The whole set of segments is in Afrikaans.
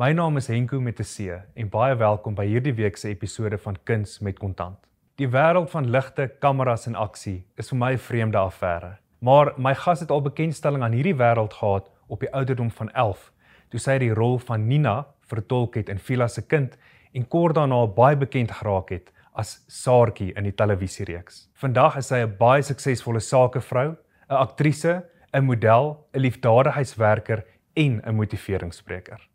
My naam is Henko met 'n C en baie welkom by hierdie week se episode van Kuns met Kontant. Die wêreld van ligte, kameras en aksie is vir my 'n vreemde affære. Maar my gas het al bekendstelling aan hierdie wêreld gehad op die ouderdom van 11, toe sy die rol van Nina vertolk het in Vila se kind en kort daarna baie bekend geraak het as Saartjie in die televisiereeks. Vandag is sy 'n baie suksesvolle sakevrou, 'n aktrise, 'n model, 'n liefdadigheidswerker en 'n motiveringsspreker.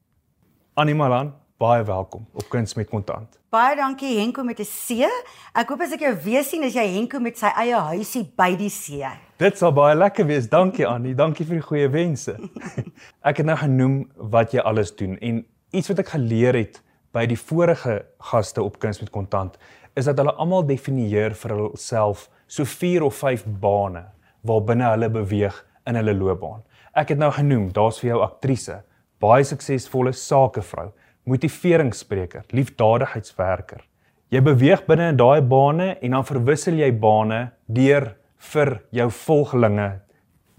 Annie Malan, baie welkom op Kuns met Kontant. Baie dankie Henko met 'n C. Ek hoop as ek jou weer sien is jy Henko met sy eie huisie by die see. Dit sal baie lekker wees. Dankie Annie, dankie vir die goeie wense. ek het nou genoem wat jy alles doen en iets wat ek geleer het by die vorige gaste op Kuns met Kontant is dat hulle almal definieer vir hulself so 4 of 5 bane waarbinne hulle beweeg in hulle loopbaan. Ek het nou genoem, daar's vir jou aktrise, baie suksesvolle sakevrou, motiveringsspreker, liefdadigheidswerker. Jy beweeg binne in daai bane en dan verwissel jy bane deur vir jou volgelinge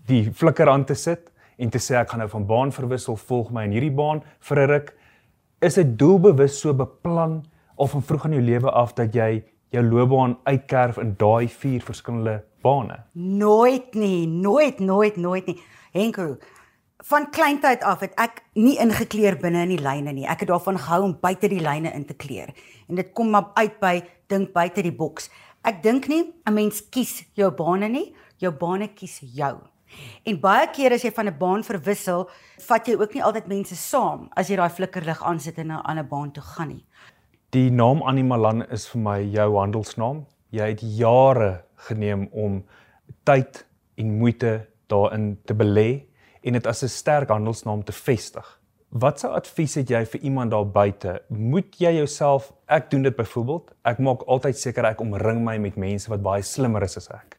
die flikker aan te sit en te sê ek gaan nou van baan verwissel, volg my in hierdie baan vir 'n ruk. Is dit doelbewus so beplan of van vroeg in jou lewe af dat jy jou loopbaan uitkerf in daai vier verskillende bane? Nooit nie, nooit, nooit, nooit nie. Henko, van kleintyd af het ek nie ingekleer binne in die lyne nie. Ek het daarvan gehou om buite die lyne in te kleer. En dit kom maar uit by dink buite die boks. Ek dink nie 'n mens kies jou bane nie, jou bane kies jou. En baie keer as jy van 'n baan verwissel, vat jy ook nie altyd mense saam as jy daai flikkerlig aansit en na 'n ander baan toe gaan nie. Die naam Animalan is vir my jou handelsnaam. Jy het jare geneem om tyd en moeite daarin te belê en dit as 'n sterk handelsnaam te vestig. Wat sou advies het jy vir iemand daar buite? Moet jy jouself, ek doen dit byvoorbeeld, ek maak altyd seker ek omring my met mense wat baie slimmer is as ek.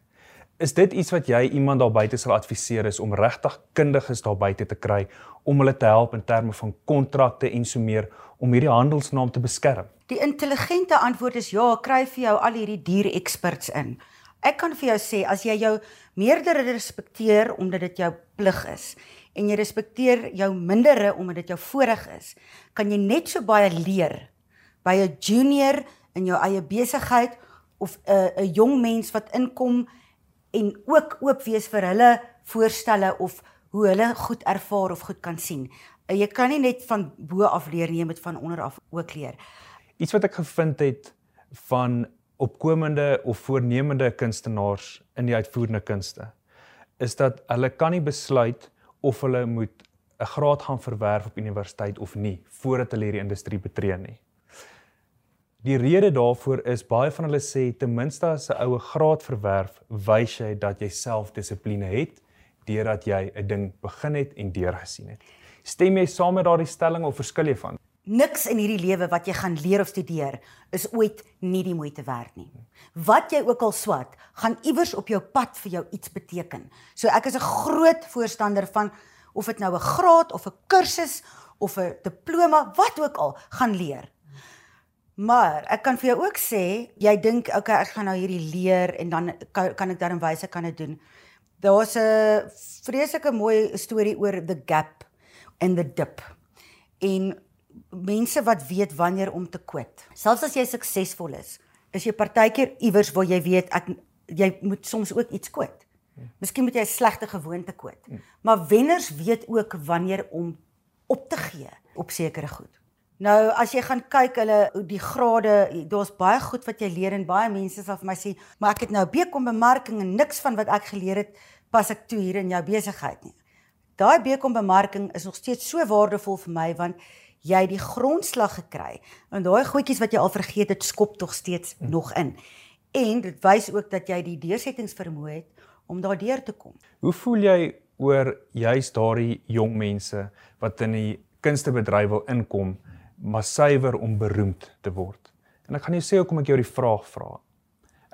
Is dit iets wat jy iemand daar buite sal adviseer is om regtig kundiges daar buite te kry om hulle te help in terme van kontrakte en so meer om hierdie handelsnaam te beskerm? Die intelligente antwoord is ja, kry vir jou al hierdie dier experts in. Ek kan vir jou sê as jy jou meerdere respekteer omdat dit jou plig is en jy respekteer jou mindere omdat dit jou voorreg is, kan jy net so baie leer by 'n junior in jou eie besigheid of 'n 'n jong mens wat inkom en ook oop wees vir hulle voorstelle of hoe hulle goed ervaar of goed kan sien. Jy kan nie net van bo af leer nie, jy moet van onder af ook leer. Iets wat ek gevind het van opkomende of voornemende kunstenaars in die uitvoerende kunste is dat hulle kan nie besluit of hulle moet 'n graad gaan verwerf op universiteit of nie voordat hulle hierdie industrie betree nie. Die rede daarvoor is baie van hulle sê ten minste as 'n oue graad verwerf, wys jy dat jy selfdissipline het deurdat jy 'n ding begin het en deurgesien het. Stem jy saam met daardie stelling of verskil jy van? Niks in hierdie lewe wat jy gaan leer of studeer is ooit nie die moeite werd nie. Wat jy ook al swat, gaan iewers op jou pad vir jou iets beteken. So ek is 'n groot voorstander van of dit nou 'n graad of 'n kursus of 'n diploma, wat ook al, gaan leer. Maar ek kan vir jou ook sê, jy dink okay, ek gaan nou hierdie leer en dan kan, kan ek dan wyse kan dit doen. Daar's 'n vreeslike mooi storie oor the gap and the dip. En mense wat weet wanneer om te quit. Selfs as jy suksesvol is, is jy partykeer iewers waar jy weet ek jy moet soms ook iets quit. Miskien moet jy 'n slegte gewoonte quit. Maar wenners weet ook wanneer om op te gee op sekere goed. Nou as jy gaan kyk hulle die grade, daar's baie goed wat jy leer en baie mense sal vir my sê, maar ek het nou BCom bemarking en niks van wat ek geleer het pas ek toe hier in jou besigheid nie. Daai BCom bemarking is nog steeds so waardevol vir my want jy die grondslag gekry en daai goedjies wat jy al vergeet het skop tog steeds hmm. nog in. En dit wys ook dat jy die deursettingsvermoë het om daardeur te kom. Hoe voel jy oor juist daardie jong mense wat in die kunstebedryf wil inkom maar suiwer om beroemd te word? En ek gaan jou sê hoekom ek jou die vraag vra.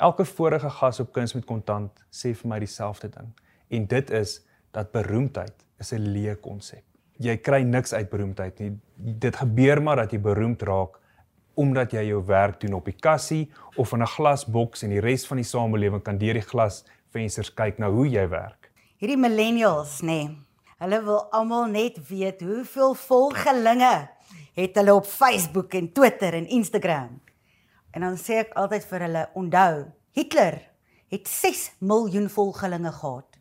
Elke vorige gas op kuns met kontant sê vir my dieselfde ding en dit is dat beroemdheid is 'n leë konsep jy kry niks uit beroemdheid nie. Dit gebeur maar dat jy beroemd raak omdat jy jou werk doen op die kassie of in 'n glasboks en die res van die samelewing kan deur die glasvensters kyk na hoe jy werk. Hierdie millennials, nê. Nee, hulle wil almal net weet hoeveel volgelinge het hulle op Facebook en Twitter en Instagram. En dan sê ek altyd vir hulle, onthou, Hitler het 6 miljoen volgelinge gehad.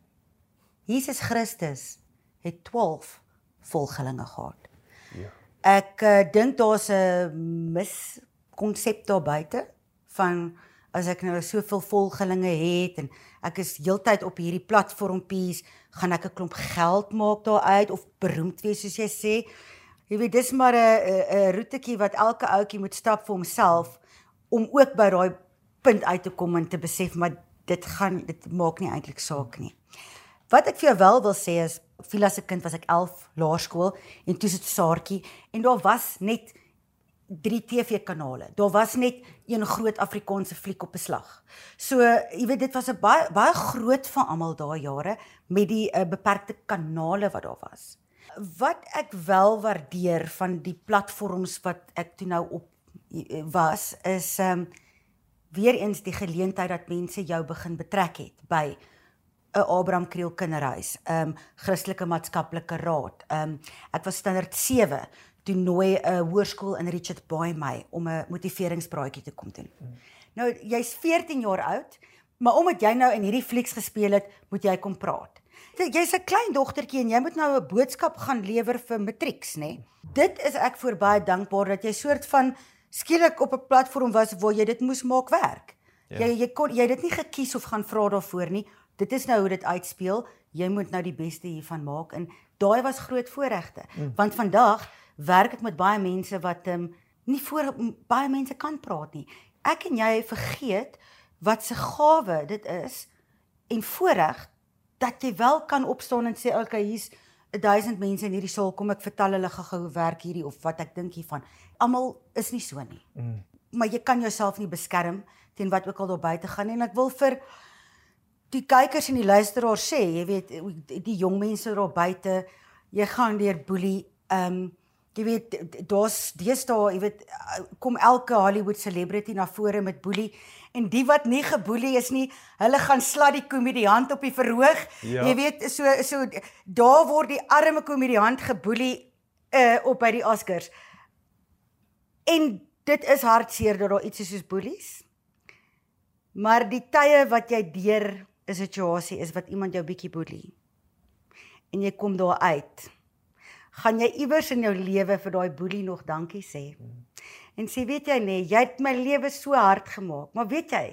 Jesus Christus het 12 volgelinge gehad. Ja. Ek uh, dink daar's 'n miskonsep daar buite van as ek nou soveel volgelinge het en ek is heeltyd op hierdie platformpies, gaan ek 'n klomp geld maak daaruit of beroemd wees soos jy sê. Jy weet dis maar 'n 'n roetjie wat elke ouetjie moet stap vir homself om ook by daai punt uit te kom en te besef maar dit gaan dit maak nie eintlik saak nie. Wat ek vir jou wel wil sê is Vila se kind was ek 11 laerskool en toe sit Saartjie en daar was net drie TV-kanale. Daar was net een groot Afrikaanse fliek op beslag. So, jy weet dit was 'n baie baie groot van almal daai jare met die uh, beperkte kanale wat daar was. Wat ek wel waardeer van die platforms wat ek toe nou op eh, was is ehm um, weer eens die geleentheid dat mense jou begin betrek het by 'n Abraham Kriel kinderhuis, 'n um, Christelike maatskaplike raad. Um ek was standaard 7 toe nooi 'n hoërskool in Richard Bay my om 'n motiveringspraatjie te kom doen. Hmm. Nou jy's 14 jaar oud, maar omdat jy nou in hierdie flieks gespeel het, moet jy kom praat. Jy's 'n klein dogtertjie en jy moet nou 'n boodskap gaan lewer vir matrieks, nê? Dit is ek voor baie dankbaar dat jy soort van skielik op 'n platform was waar jy dit moes maak werk. Ja. Jy jy kon jy het dit nie gekies of gaan vra daarvoor nie dit is nou hoe dit uitspeel. Jy moet nou die beste hiervan maak en daai was groot voorregte. Mm. Want vandag werk ek met baie mense wat ehm um, nie voor baie mense kan praat nie. Ek en jy vergeet wat se gawe dit is en voorreg dat jy wel kan opstaan en sê okay hier's 1000 mense in hierdie saal kom ek vertel hulle gou hoe werk hierdie of wat ek dink hiervan. Almal is nie so nie. Mm. Maar jy kan jouself nie beskerm teen wat ook al daar buite gaan nie en ek wil vir die kykers en die luisteraars sê, jy weet die jong mense daar buite, jy gaan deur boelie, ehm um, jy weet daar's deesdae, jy weet kom elke Hollywood celebrity na vore met boelie en die wat nie geboelie is nie, hulle gaan slat die komediant op die verhoog. Ja. Jy weet so so daar word die arme komediant geboelie uh op by die Oscars. En dit is hartseer dat daar iets is soos boelies. Maar die tye wat jy deur 'n situasie is wat iemand jou bietjie boelie en jy kom daar uit, gaan jy iewers in jou lewe vir daai boelie nog dankie sê. En sê weet jy nee, jy het my lewe so hard gemaak, maar weet jy,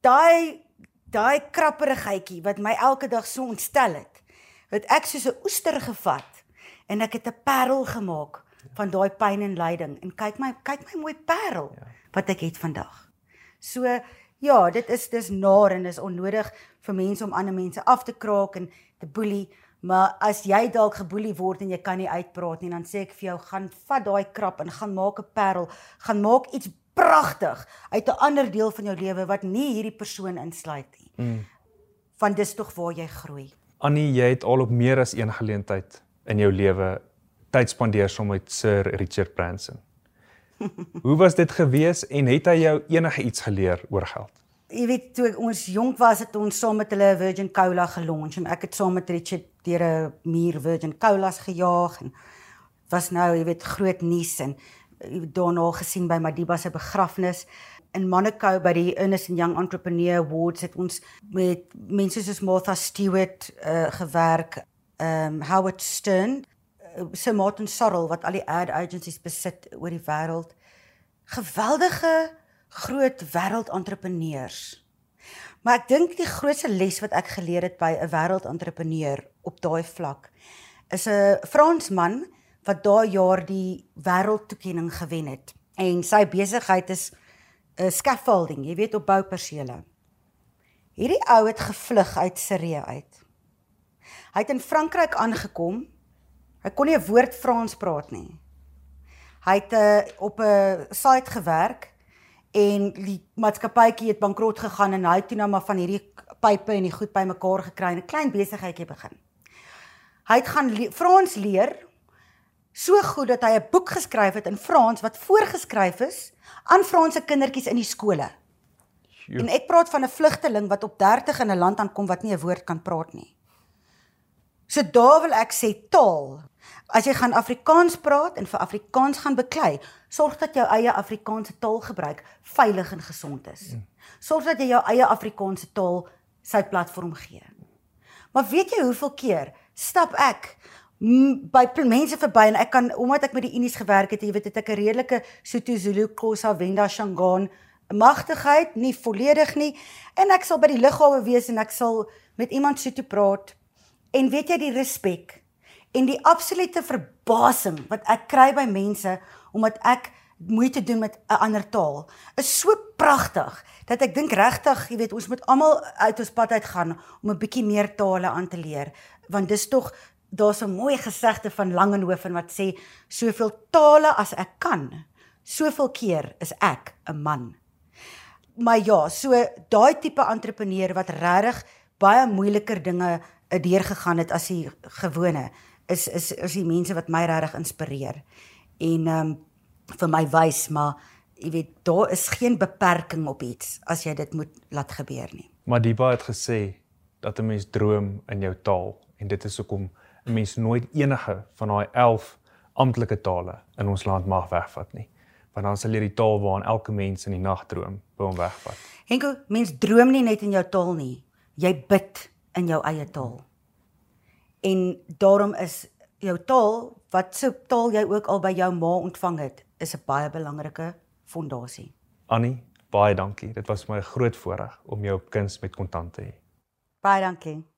daai daai krapperigheidjie wat my elke dag so ontstel het, het ek soos 'n oester gevat en ek het 'n parel gemaak van daai pyn en lyding en kyk my kyk my mooi parel ja. wat ek het vandag. So Ja, dit is dis naar en is onnodig vir mense om ander mense af te kraak en te boelie, maar as jy dalk geboelie word en jy kan nie uitpraat nie, dan sê ek vir jou, gaan vat daai krap en gaan maak 'n parel, gaan maak iets pragtig uit 'n ander deel van jou lewe wat nie hierdie persoon insluit nie. Mm. Want dis tog waar jy groei. Annie, jy het al op meer as een geleentheid in jou lewe tyd spandeer saam met Sir Richard Branson. Hoe was dit gewees en het hy jou enige iets geleer oor geld? Jy weet toe ons jonk was het ons saam met hulle Virgin Cola gelunch en ek het saam met Richard deur 'n muur Virgin Colas gejaag en was nou jy weet groot nuus en daarna gesien by Madiba se begrafnis in Monaco by die Ernest Young Entrepreneur Awards het ons met mense soos Martha Stewart uh, gewerk, um Howard Stern Sir Martin Sorrell wat al die ad agencies besit oor die wêreld. Geweldige groot wêreldentrepreneurs. Maar ek dink die grootste les wat ek geleer het by 'n wêreldentrepreneur op daai vlak is 'n Fransman wat daai jaar die wêreldtoekenning gewen het. En sy besigheid is 'n scaffolding, jy weet op boupersele. Hierdie ou het gevlug uit Sirië uit. Hy het in Frankryk aangekom Hy kon nie 'n woord Frans praat nie. Hy het uh, op 'n site gewerk en die maatskappytjie het bankrot gegaan en hy het toe nou maar van hierdie pype en die goed bymekaar gekry en 'n klein besigheidjie begin. Hy het gaan le Frans leer so goed dat hy 'n boek geskryf het in Frans wat voorgeskryf is aan Franse kindertjies in die skole. Jo. En ek praat van 'n vlugteling wat op 30 in 'n land aankom wat nie 'n woord kan praat nie. So daar wil ek sê taal. As jy gaan Afrikaans praat en vir Afrikaans gaan beklei, sorg dat jou eie Afrikaanse taalgebruik veilig en gesond is. Sorg dat jy jou eie Afrikaanse taal sy platform gee. Maar weet jy hoeveel keer stap ek by mense verby en ek kan omdat ek met die Unies gewerk het, jy weet het ek 'n redelike Sotho Zulu Xhosa Venda Shangaan magtigheid, nie volledig nie. En ek sal by die lughawe wees en ek sal met iemand Sotho praat. En weet jy die respek en die absolute verbasing wat ek kry by mense omdat ek moeite doen met 'n ander taal is so pragtig dat ek dink regtig, jy weet, ons moet almal uit ons pad uit gaan om 'n bietjie meer tale aan te leer want dis tog daar's 'n mooi gesegde van Langehoven wat sê soveel tale as ek kan, soveel keer is ek 'n man. Maar ja, so daai tipe entrepreneur wat regtig baie moeiliker dinge deurgegaan het as die gewone is is is die mense wat my regtig inspireer. En ehm um, vir my wys maar jy weet daar is geen beperking op iets as jy dit moet laat gebeur nie. Madiba het gesê dat 'n mens droom in jou taal en dit is hoekom 'n mens nooit enige van daai 11 amptelike tale in ons land mag wegvat nie. Want dan sal jy die taal waarin elke mens in die nag droom, by hom wegvat. Henko, mens droom nie net in jou taal nie. Jy bid in jou eie taal. En daarom is jou taal, wat so taal jy ook al by jou ma ontvang het, is 'n baie belangrike fondasie. Annie, baie dankie. Dit was my groot voorreg om jou op kuns met kontant te hê. Baie dankie.